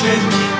Jesus